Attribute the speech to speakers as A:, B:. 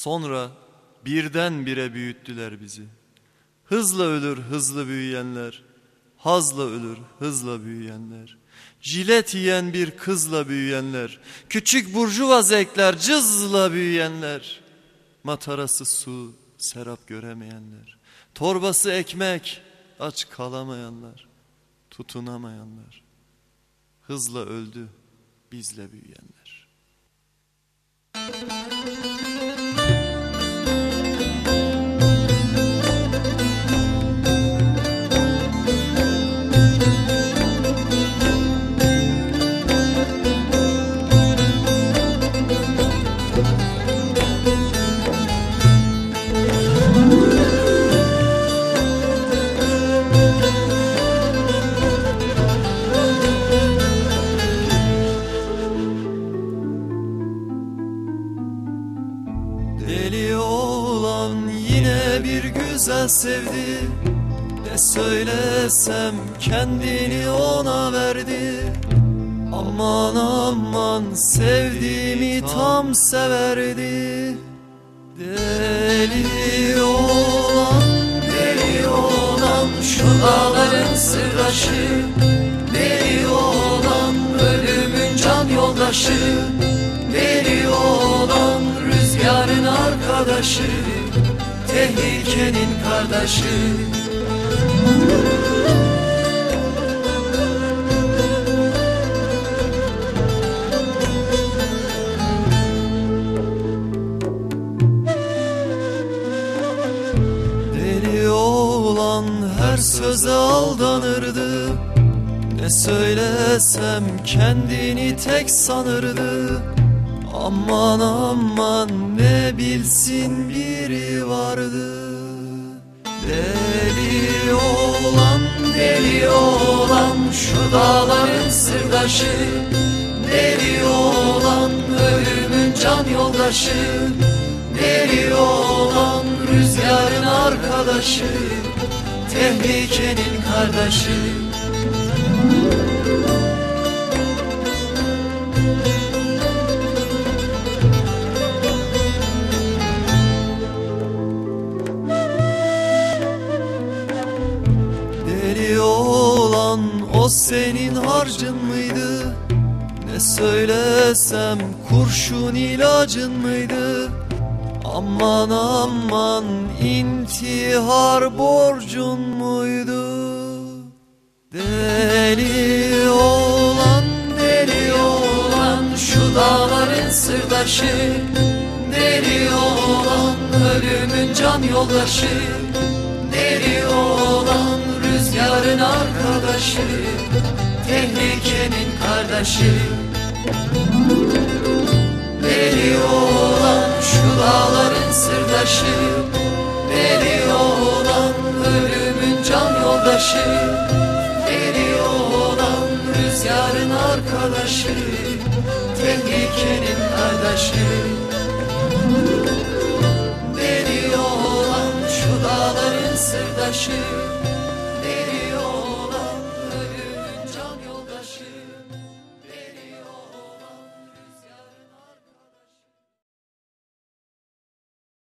A: Sonra birden-bire büyüttüler bizi. Hızla ölür hızlı büyüyenler, hazla ölür hızla büyüyenler. Jilet yiyen bir kızla büyüyenler, küçük burjuva zevkler cızla büyüyenler. Matarası su, serap göremeyenler, torbası ekmek, aç kalamayanlar, tutunamayanlar. Hızla öldü bizle büyüyenler. Deli olan yine bir güzel sevdi. Ne söylesem kendini ona verdi. Aman aman sevdiğimi tam severdi. Deli olan deli olan şu dağların sırdaşı. Deli olan ölümün can yoldaşı. Deli olan rüzgarın arkadaşı Tehlikenin kardeşi. Deli olan her söze aldanırdı. Ne söylesem kendini tek sanırdı Aman aman ne bilsin biri vardı. Deli olan deli olan şu dağların sırdaşı. Deli olan ölümün can yoldaşı. Deli olan rüzgarın arkadaşı. Tehlikenin kardeşi o senin harcın mıydı? Ne söylesem kurşun ilacın mıydı? Aman aman intihar borcun muydu? Deli olan deli olan şu dağların sırdaşı Deli olan ölümün can yoldaşı arkadaşı Tehlikenin kardeşi. Deli olan şu dağların sırdaşı Deli olan ölümün can yoldaşı Deli olan rüzgarın arkadaşı Tehlikenin kardeşi. Deli olan şu dağların sırdaşı